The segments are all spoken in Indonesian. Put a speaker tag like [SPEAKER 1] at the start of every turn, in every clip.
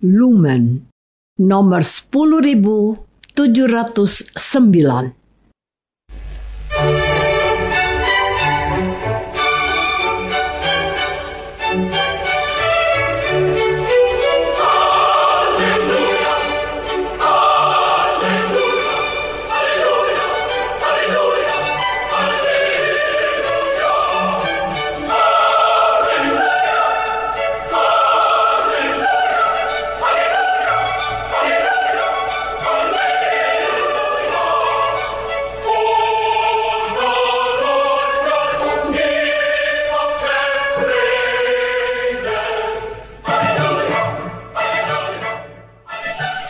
[SPEAKER 1] Lumen nomor 10709.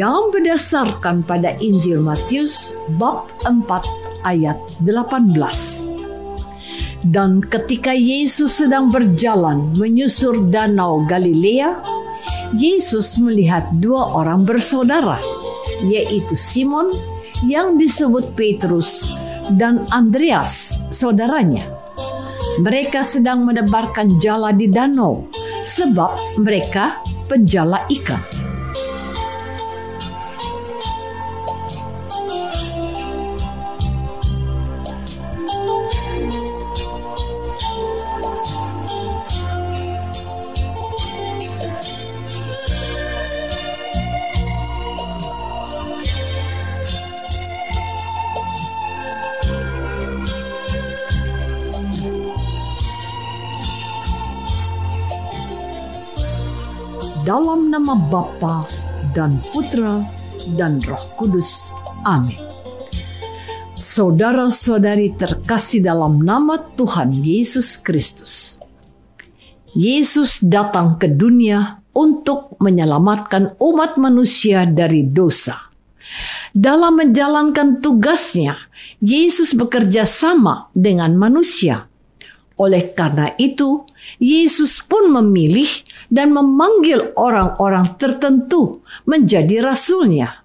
[SPEAKER 1] Yang berdasarkan pada Injil Matius bab 4 ayat 18. Dan ketika Yesus sedang berjalan menyusur danau Galilea, Yesus melihat dua orang bersaudara, yaitu Simon yang disebut Petrus dan Andreas, saudaranya. Mereka sedang menebarkan jala di danau sebab mereka penjala ikan. Dalam nama Bapa dan Putra dan Roh Kudus. Amin. Saudara-saudari terkasih dalam nama Tuhan Yesus Kristus. Yesus datang ke dunia untuk menyelamatkan umat manusia dari dosa. Dalam menjalankan tugasnya, Yesus bekerja sama dengan manusia. Oleh karena itu, Yesus pun memilih dan memanggil orang-orang tertentu menjadi rasulnya.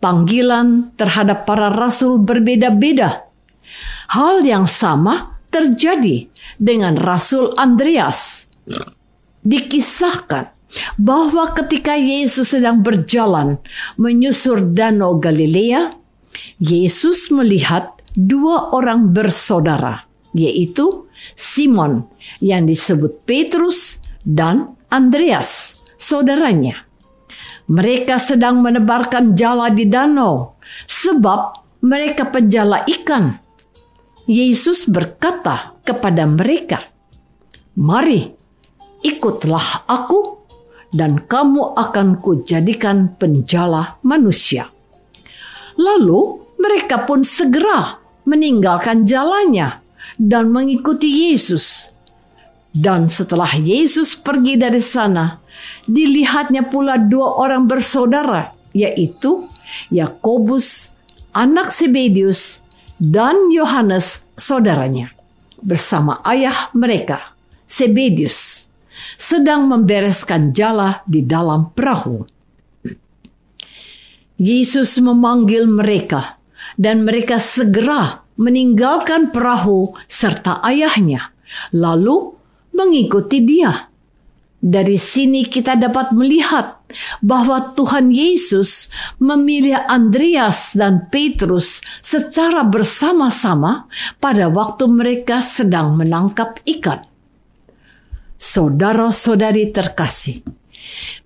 [SPEAKER 1] Panggilan terhadap para rasul berbeda-beda. Hal yang sama terjadi dengan Rasul Andreas. Dikisahkan bahwa ketika Yesus sedang berjalan menyusur Danau Galilea, Yesus melihat dua orang bersaudara, yaitu Simon yang disebut Petrus dan Andreas, saudaranya. Mereka sedang menebarkan jala di danau sebab mereka penjala ikan. Yesus berkata kepada mereka, "Mari, ikutlah aku dan kamu akan kujadikan penjala manusia." Lalu mereka pun segera meninggalkan jalannya dan mengikuti Yesus. Dan setelah Yesus pergi dari sana, dilihatnya pula dua orang bersaudara, yaitu Yakobus, anak Sebedius, dan Yohanes, saudaranya, bersama ayah mereka, Sebedius, sedang membereskan jala di dalam perahu. Yesus memanggil mereka, dan mereka segera meninggalkan perahu serta ayahnya, lalu mengikuti dia. Dari sini kita dapat melihat bahwa Tuhan Yesus memilih Andreas dan Petrus secara bersama-sama pada waktu mereka sedang menangkap ikan. Saudara-saudari terkasih,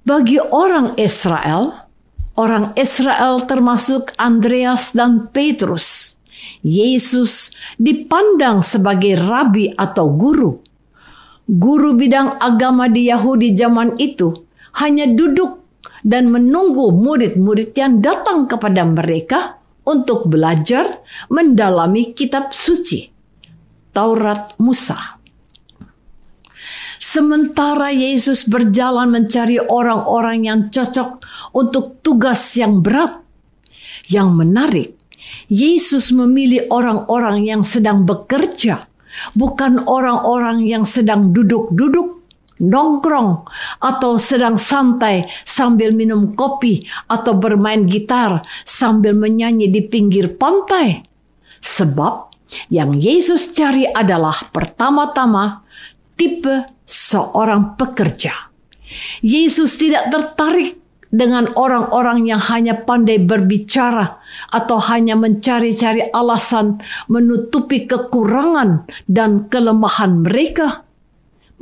[SPEAKER 1] bagi orang Israel, orang Israel termasuk Andreas dan Petrus, Yesus dipandang sebagai rabi atau guru. Guru bidang agama di Yahudi zaman itu hanya duduk dan menunggu murid-murid yang datang kepada mereka untuk belajar mendalami kitab suci, Taurat Musa. Sementara Yesus berjalan mencari orang-orang yang cocok untuk tugas yang berat, yang menarik, Yesus memilih orang-orang yang sedang bekerja, bukan orang-orang yang sedang duduk-duduk nongkrong atau sedang santai sambil minum kopi atau bermain gitar sambil menyanyi di pinggir pantai. Sebab yang Yesus cari adalah pertama-tama tipe seorang pekerja. Yesus tidak tertarik dengan orang-orang yang hanya pandai berbicara atau hanya mencari-cari alasan menutupi kekurangan dan kelemahan mereka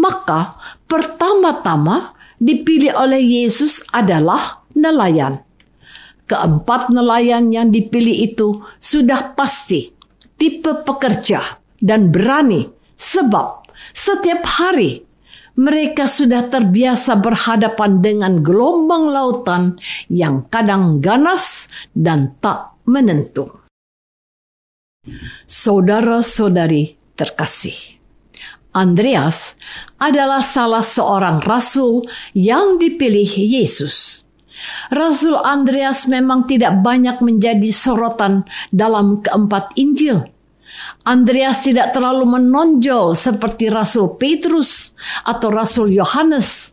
[SPEAKER 1] maka pertama-tama dipilih oleh Yesus adalah nelayan. Keempat nelayan yang dipilih itu sudah pasti tipe pekerja dan berani sebab setiap hari mereka sudah terbiasa berhadapan dengan gelombang lautan yang kadang ganas dan tak menentu. Saudara-saudari terkasih, Andreas adalah salah seorang rasul yang dipilih Yesus. Rasul Andreas memang tidak banyak menjadi sorotan dalam keempat Injil. Andreas tidak terlalu menonjol seperti Rasul Petrus atau Rasul Yohanes.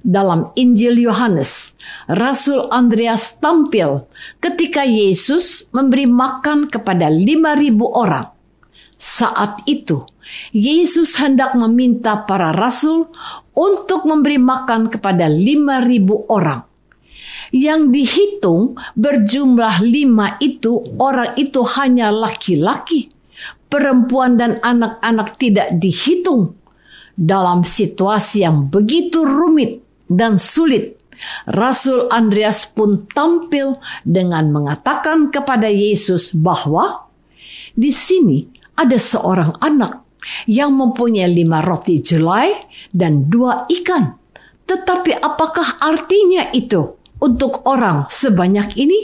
[SPEAKER 1] Dalam Injil Yohanes, Rasul Andreas tampil ketika Yesus memberi makan kepada 5.000 orang. Saat itu, Yesus hendak meminta para rasul untuk memberi makan kepada lima ribu orang. Yang dihitung berjumlah lima itu, orang itu hanya laki-laki. Perempuan dan anak-anak tidak dihitung. Dalam situasi yang begitu rumit dan sulit, Rasul Andreas pun tampil dengan mengatakan kepada Yesus bahwa di sini ada seorang anak yang mempunyai lima roti jelai dan dua ikan. Tetapi apakah artinya itu untuk orang sebanyak ini?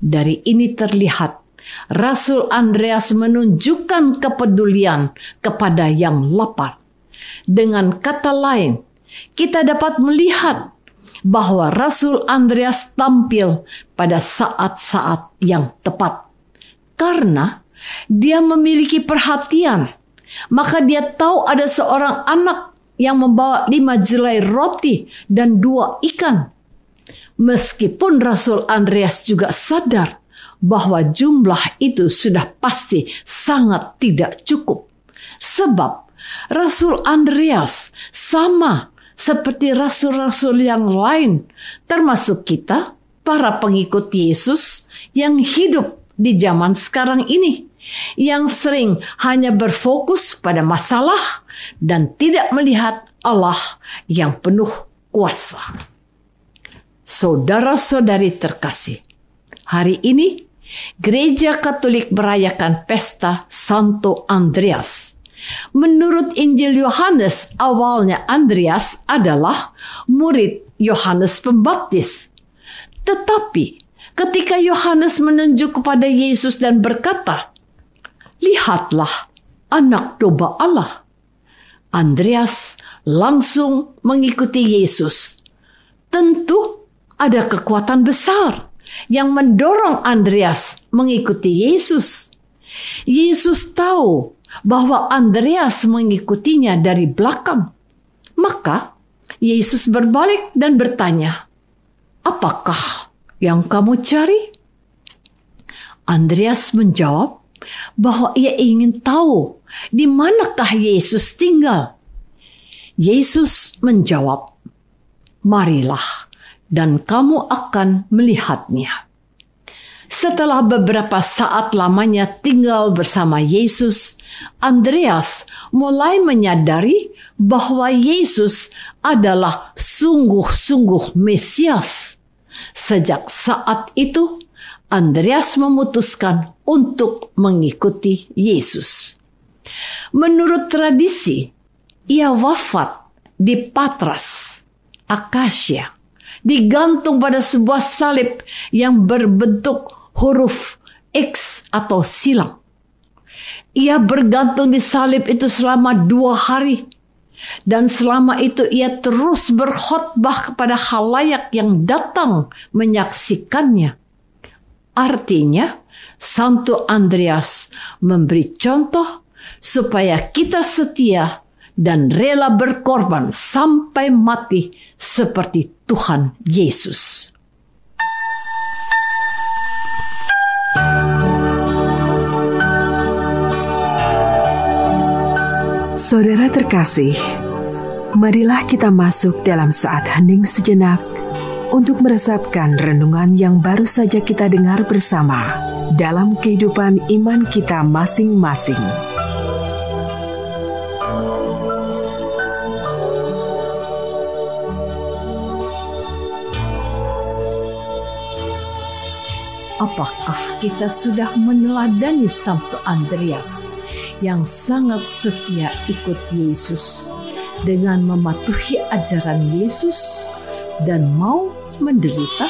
[SPEAKER 1] Dari ini terlihat Rasul Andreas menunjukkan kepedulian kepada yang lapar. Dengan kata lain, kita dapat melihat bahwa Rasul Andreas tampil pada saat-saat yang tepat. Karena dia memiliki perhatian. Maka dia tahu ada seorang anak yang membawa lima jelai roti dan dua ikan. Meskipun Rasul Andreas juga sadar bahwa jumlah itu sudah pasti sangat tidak cukup. Sebab Rasul Andreas sama seperti rasul-rasul yang lain, termasuk kita, para pengikut Yesus yang hidup di zaman sekarang ini yang sering hanya berfokus pada masalah dan tidak melihat Allah yang penuh kuasa. Saudara-saudari terkasih, hari ini Gereja Katolik merayakan pesta Santo Andreas. Menurut Injil Yohanes, awalnya Andreas adalah murid Yohanes Pembaptis. Tetapi ketika Yohanes menunjuk kepada Yesus dan berkata, lihatlah anak domba Allah. Andreas langsung mengikuti Yesus. Tentu ada kekuatan besar yang mendorong Andreas mengikuti Yesus. Yesus tahu bahwa Andreas mengikutinya dari belakang. Maka Yesus berbalik dan bertanya, "Apakah yang kamu cari?" Andreas menjawab, bahwa ia ingin tahu di manakah Yesus tinggal. Yesus menjawab, "Marilah dan kamu akan melihatnya. Setelah beberapa saat lamanya tinggal bersama Yesus, Andreas mulai menyadari bahwa Yesus adalah sungguh-sungguh Mesias. Sejak saat itu, Andreas memutuskan untuk mengikuti Yesus. Menurut tradisi, ia wafat di Patras, Akasia, digantung pada sebuah salib yang berbentuk huruf X atau silang. Ia bergantung di salib itu selama dua hari. Dan selama itu ia terus berkhotbah kepada halayak yang datang menyaksikannya. Artinya, Santo Andreas memberi contoh supaya kita setia dan rela berkorban sampai mati seperti Tuhan Yesus.
[SPEAKER 2] Saudara terkasih, marilah kita masuk dalam saat hening sejenak untuk meresapkan renungan yang baru saja kita dengar bersama dalam kehidupan iman kita masing-masing.
[SPEAKER 1] Apakah kita sudah meneladani Santo Andreas? yang sangat setia ikut Yesus dengan mematuhi ajaran Yesus dan mau menderita?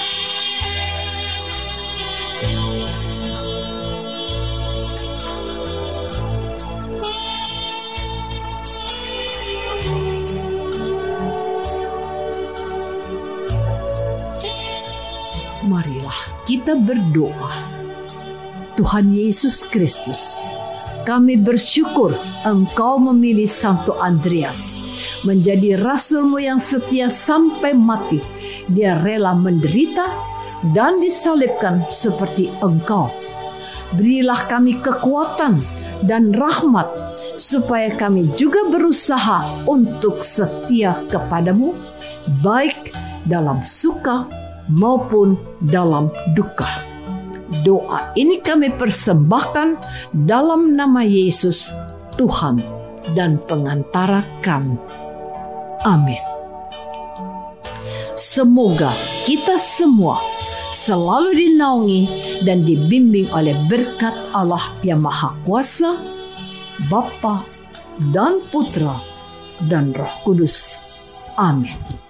[SPEAKER 1] Kita berdoa. Tuhan Yesus Kristus, kami bersyukur engkau memilih Santo Andreas menjadi rasulmu yang setia sampai mati. Dia rela menderita dan disalibkan seperti engkau. Berilah kami kekuatan dan rahmat supaya kami juga berusaha untuk setia kepadamu, baik dalam suka maupun dalam duka. Doa ini kami persembahkan dalam nama Yesus, Tuhan dan pengantara kami. Amin. Semoga kita semua selalu dinaungi dan dibimbing oleh berkat Allah yang Maha Kuasa, Bapa dan Putra dan Roh Kudus. Amin.